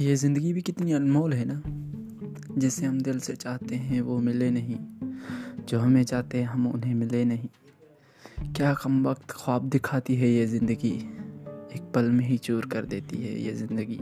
ये ज़िंदगी भी कितनी अनमोल है ना? जिसे हम दिल से चाहते हैं, वो मिले नहीं। जो हमें चाहते हैं, हम उन्हें मिले नहीं। क्या कम वक्त ख्वाब दिखाती है ये ज़िंदगी? एक पल में ही चूर कर देती है ये ज़िंदगी।